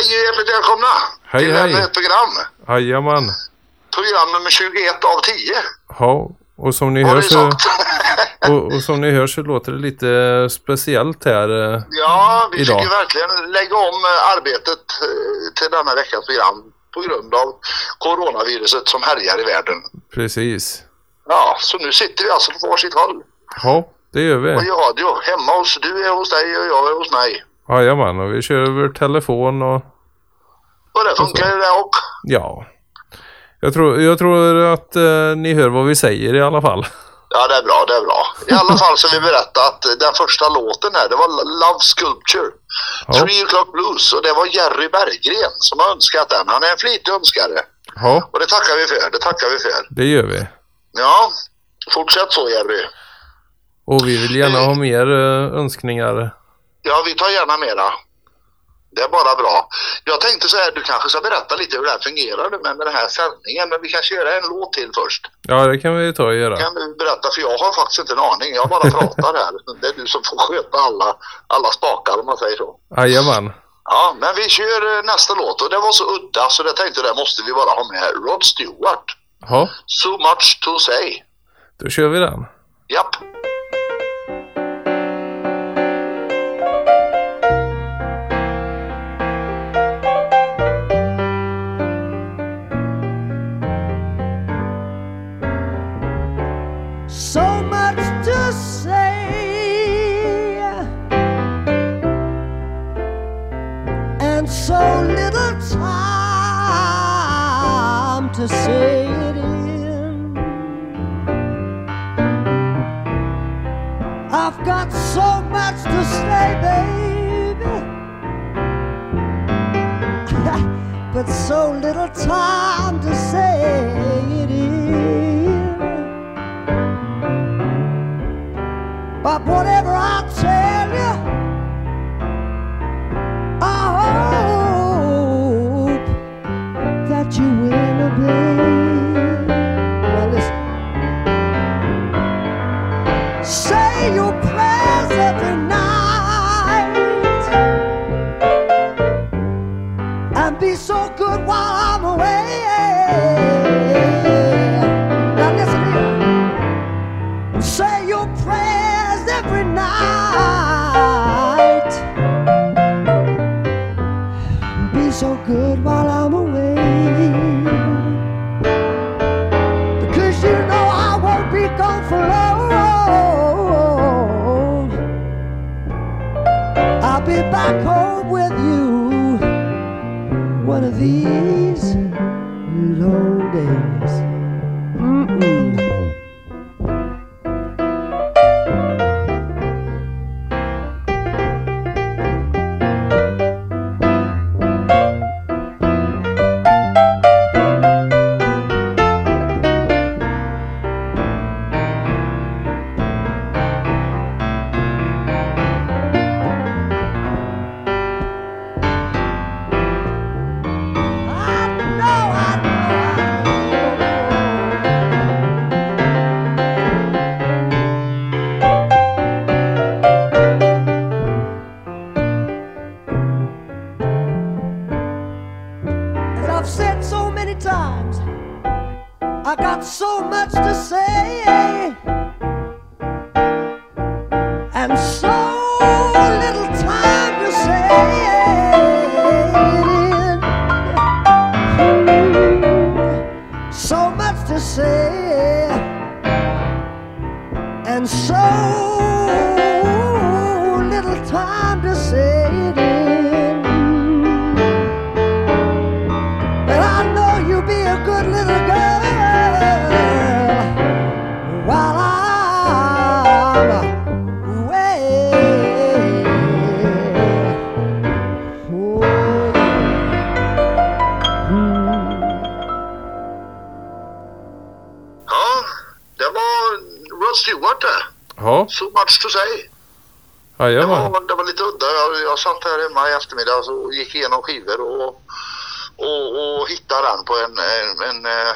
välkomna Hej, till hej. ännu ett program. Jajamän. Program nummer 21 av 10. Ja, och som ni Har hör så, och, och som ni hör så låter det lite speciellt här. eh, ja, vi Idag. fick ju verkligen lägga om eh, arbetet eh, till denna veckas program på grund av coronaviruset som härjar i världen. Precis. Ja, så nu sitter vi alltså på varsitt håll. Ja, det gör Och vi. i radio, hemma hos, du är hos dig och jag är hos mig. Jajamän, och vi kör över telefon och Och det funkar ju det och. ja. Jag tror, jag tror att eh, ni hör vad vi säger i alla fall. Ja, det är bra, det är bra. I alla fall så vi berätta att den första låten här, det var Love Sculpture. Ja. Three O'Clock Blues och det var Jerry Berggren som har önskat den. Han är en flitig önskare. Ja, Och det tackar vi för, det tackar vi för. det gör vi. Ja, fortsätt så Jerry. Och vi vill gärna ha mer eh, önskningar. Ja, vi tar gärna mera. Det är bara bra. Jag tänkte så här, du kanske ska berätta lite hur det här fungerar nu med den här sändningen, men vi kanske gör en låt till först. Ja, det kan vi ta och göra. Kan du berätta, för jag har faktiskt inte en aning. Jag bara pratar här. Det är du som får sköta alla, alla spakar om man säger så. Jajamän. Ja, men vi kör eh, nästa låt och det var så udda så jag tänkte det måste vi bara ha med. Rod Stewart. Ja, So much to say. då kör vi den. Japp. So little time to say it in. I've got so much to say, baby, but so little time to say it in. But whatever many times, I got so much to say, Det jajamän. var, det var lite udda. Jag, jag satt här hemma i eftermiddag och gick igenom skivor och, och, och hittade den på en, en, en, eh,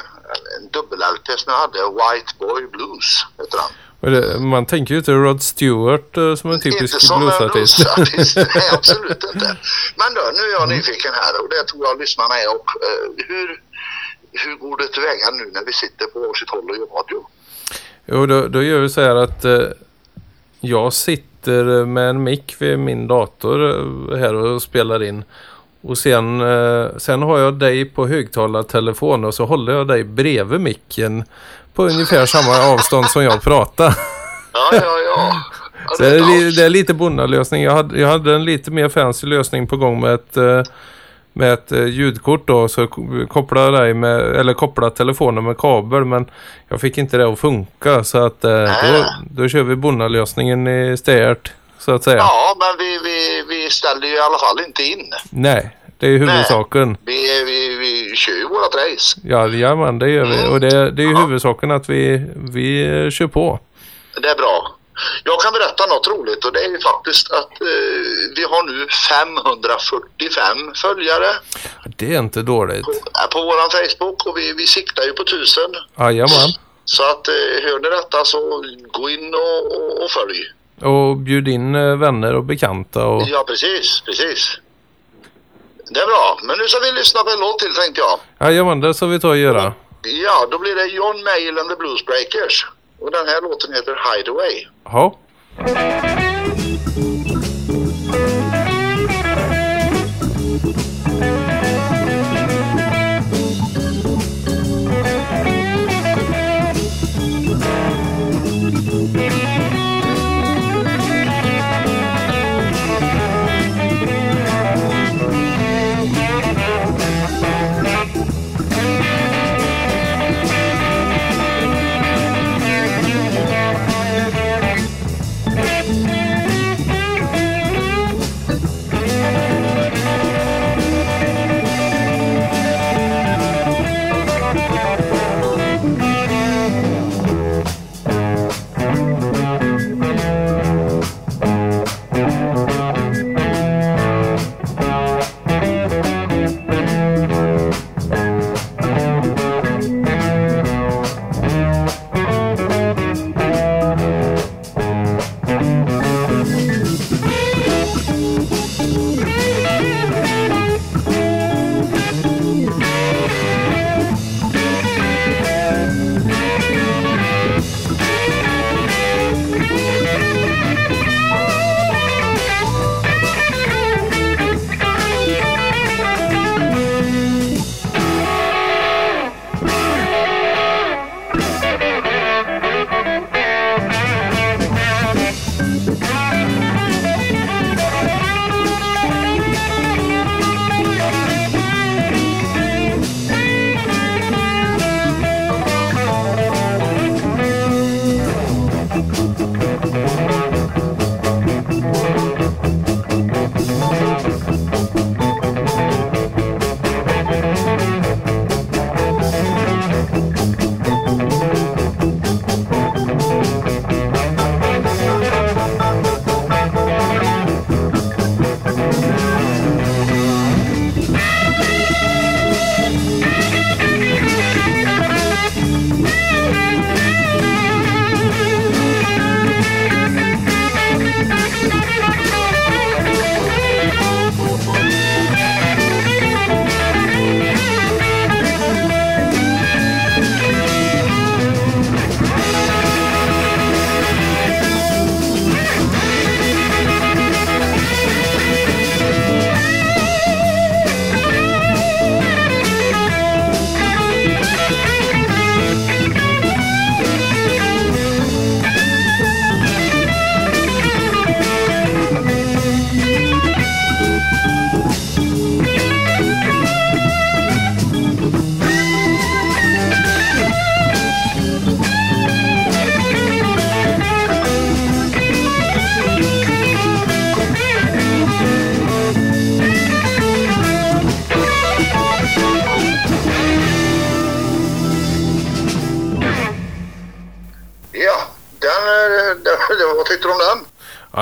en dubbel-LP som jag hade. White Boy Blues heter den. Det, man tänker ju inte Rod Stewart eh, som en typisk bluesartist. bluesartist. Nej, absolut inte. Men då, nu är jag nyfiken här och det tror jag lyssnarna är. Och, eh, hur, hur går det tillväga nu när vi sitter på varsitt håll och gör radio? Jo, då, då gör vi så här att eh, jag sitter med en mick vid min dator eh, här och spelar in. Och sen, eh, sen har jag dig på högtalartelefon och så håller jag dig bredvid micken på ungefär samma avstånd som jag pratar. Ja, ja, ja. det, är, det är lite bonnalösning. Jag hade, jag hade en lite mer fancy lösning på gång med ett, eh, med ett eh, ljudkort då. Så ko- koppla dig med, eller koppla telefonen med kabel. Men jag fick inte det att funka. Så att eh, då, då kör vi bonnalösningen istället. Så att säga. Ja, men vi, vi, vi ställer ju i alla fall inte in. Nej, det är huvudsaken. Vi, vi, vi kör ju vårat race. Ja, jajamän, det gör vi. Och det, det är ju huvudsaken att vi, vi kör på. Det är bra. Jag kan berätta något roligt och det är ju faktiskt att eh, vi har nu 545 följare Det är inte dåligt. på, på våran Facebook och vi, vi siktar ju på 1000. Jajamän. Så att eh, hör ni detta så gå in och, och, och följ. Och bjud in eh, vänner och bekanta. Och... Ja, precis, precis. Det är bra. Men nu ska vi lyssna på en låt till tänkte jag. Jajamän, det ska vi ta och göra. Ja, då blir det John Mayall and the Bluesbreakers. Och den här låten heter Hideaway. Ja.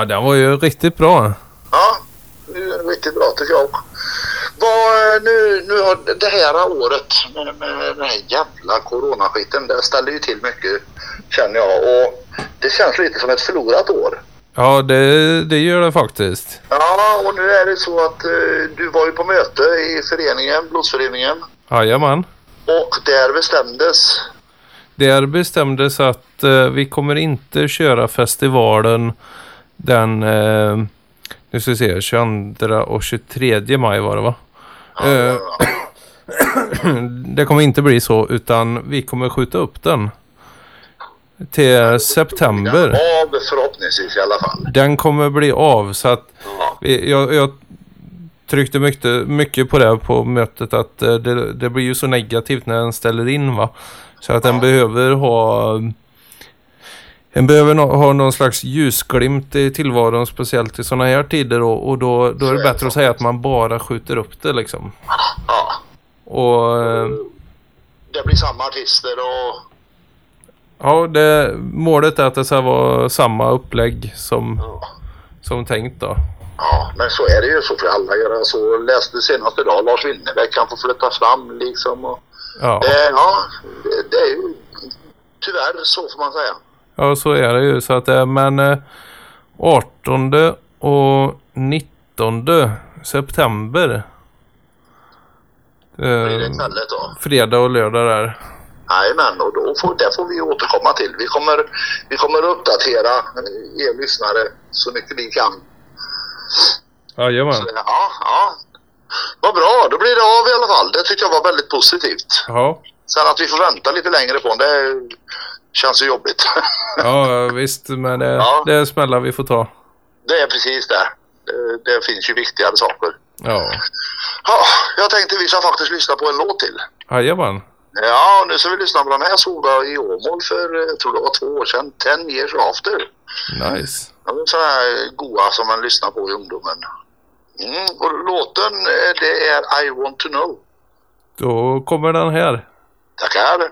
Ja, den var ju riktigt bra. Ja, riktigt bra tycker jag. Vad, eh, nu, nu har det här året med, med den här jävla coronaskiten, det ställer ju till mycket Känner jag. Och det känns lite som ett förlorat år. Ja, det, det gör det faktiskt. Ja, och nu är det så att eh, du var ju på möte i föreningen, Blodsföreningen. Jajamän. Och där bestämdes Där bestämdes att eh, vi kommer inte köra festivalen den, eh, nu ska vi se, 22 och 23 maj var det va? Eh, det kommer inte bli så utan vi kommer skjuta upp den till september. av förhoppningsvis i alla fall. Den kommer bli av så att Ja. vi- jag, jag tryckte mycket, mycket på det på mötet att eh, det, det blir ju så negativt när den ställer in va. Så att den behöver ha den behöver no, ha någon slags ljusglimt i tillvaron speciellt i sådana här tider och, och då, då är det bättre att säga att man bara skjuter upp det liksom. ja. Och eh, Det blir samma artister och ja, det, målet är att det ska vara samma upplägg som, ja. som tänkt då. Ja, men så är det ju. Så får alla göra. Så läste senast idag Lars Winnerbäck kan få flytta fram liksom. Och, Ja. eh, ja, det, det är ju tyvärr så får man säga. Ja, så är det ju. Så att, eh, men eh, 18 och 19 september. Blir det Eh, istället då. fredag och lördag där. Jajamän, och då får, det får vi återkomma till. Vi kommer, vi kommer uppdatera eh, er lyssnare så mycket vi kan. Jajamän. Så, ja, ja. Vad bra, då blir det av i alla fall. Det tycker jag var väldigt positivt. Ja. Sen att vi får vänta lite längre på det känns ju jobbigt. ja, visst. Men det, Ja. det är smällar vi får ta. det är precis det. det. Det finns ju viktigare saker. Ja. Ja, jag tänkte vi ska faktiskt lyssna på en låt till. Jajamän. Ja, nu ska vi lyssna på den här såg i Åmål för, eh, jag tror det var två år sedan, 10 years after. Nice. Det är sådana här goa som man lyssnar på i ungdomen. Mm, och låten eh, det är I want to know. Då kommer den här. Tackar.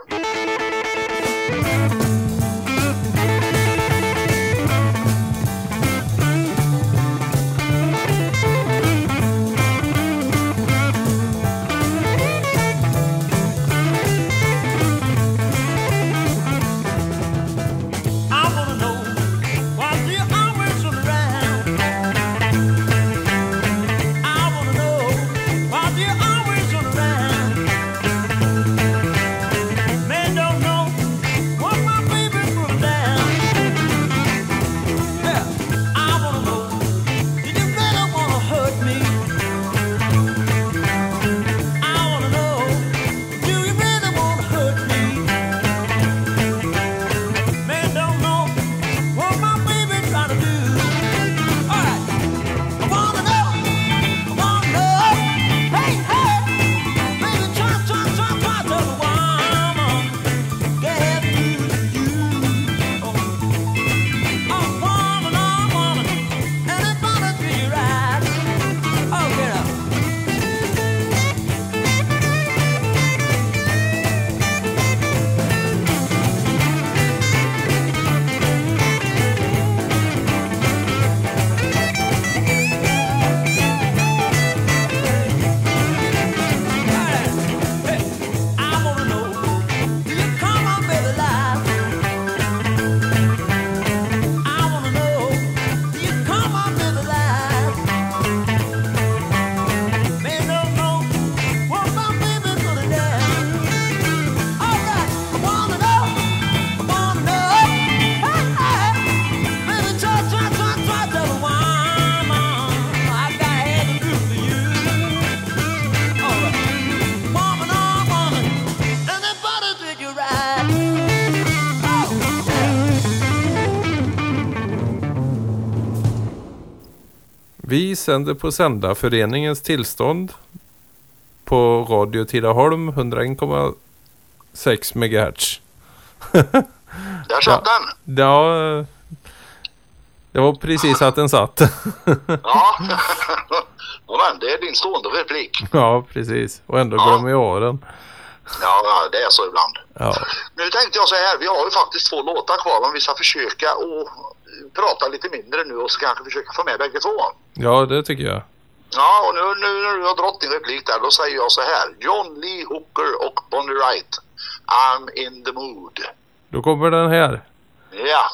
Vi sänder på Sändarföreningens tillstånd på Radio Tidaholm 101,6 MHz. Där satt den. Ja, det var precis att den satt. Ja. men det är din stående replik. ja, precis. Och ändå Ja. glömmer jag av den. Ja, ja, det är så ibland. Ja. Nu tänkte jag så här, vi har ju faktiskt två låtar kvar om vi ska försöka och prata lite mindre nu och så kanske försöka få med bägge två. Ja, det tycker jag. Ja, och nu, nu när du har dragit din replik där, då säger jag så här. John Lee Hooker och Bonnie Wright. I'm in the mood. Då kommer den här. Ja.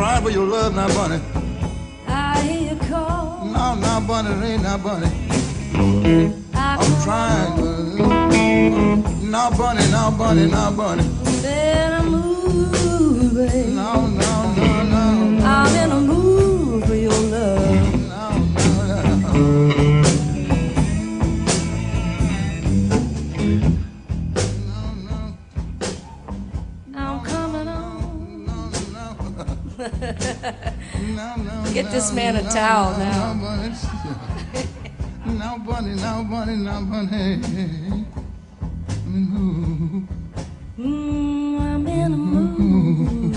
crying for your love now, bunny. I hear you call. No, no, bunny, it ain't now, bunny. I'm trying, bunny. No, bunny, no bunny, now, bunny. Better move, baby. No, no, no, no. I'm in a mood for your love. Get this man a towel now. Now, bunny, now, bunny, now, bunny. Mm, I'm in a mood.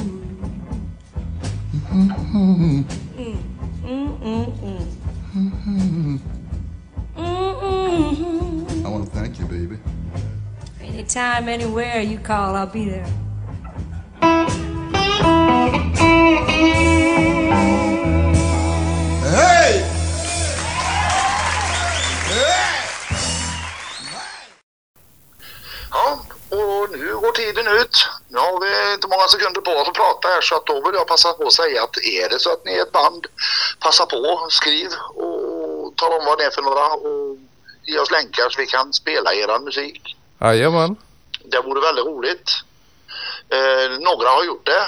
I want to thank you, baby. Anytime, anywhere you call, I'll be there. Tiden ut. Nu har vi inte många sekunder på oss att prata här så att då vill jag passa på att säga att är det så att ni är ett band, passa på, skriv och tala om vad det är för några och ge oss länkar så vi kan spela er musik. Jajamän. Det vore väldigt roligt. Eh, några har gjort det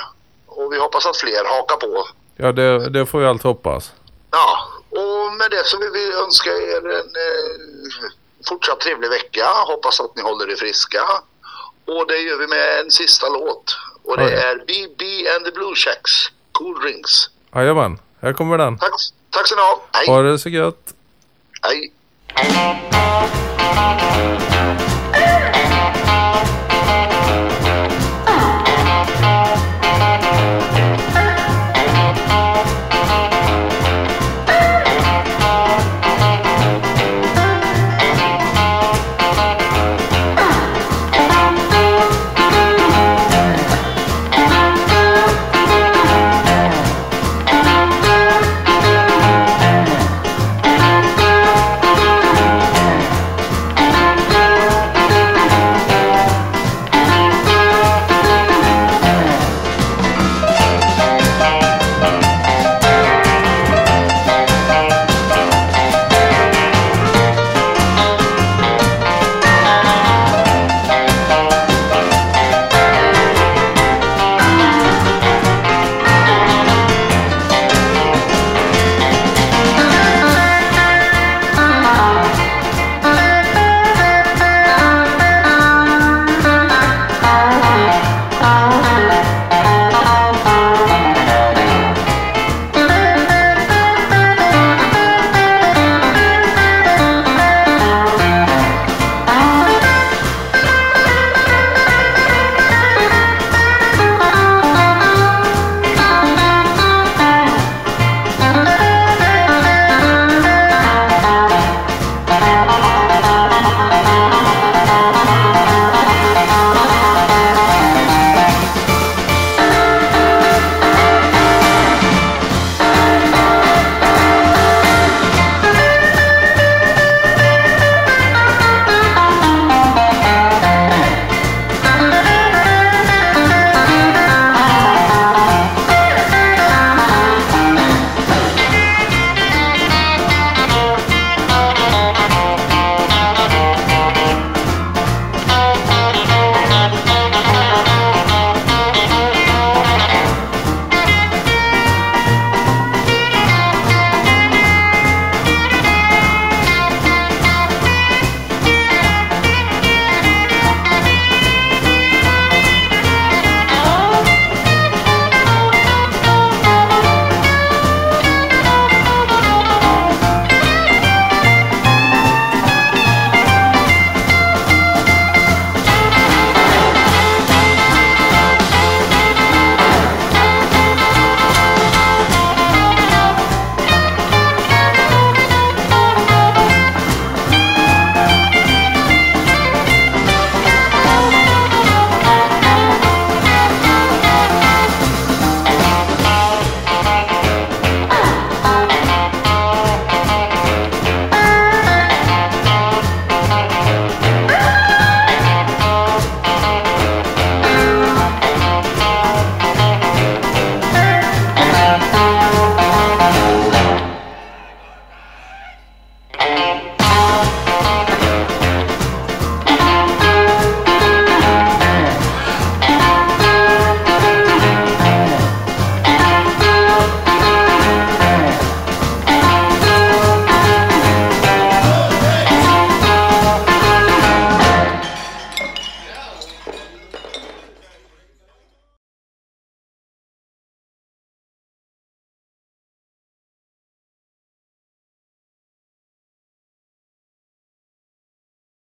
och vi hoppas att fler hakar på. Ja, det, det får vi allt hoppas. Ja, och med det så vill vi önska er en eh, fortsatt trevlig vecka. Hoppas att ni håller er friska. Och det gör vi med en sista låt. Och det Oj. är BB and the Blue Checks. Cool Drinks. Jajamän. Här kommer den. Tack, tack så ni ha. Hej. Ha det så gött. Hej.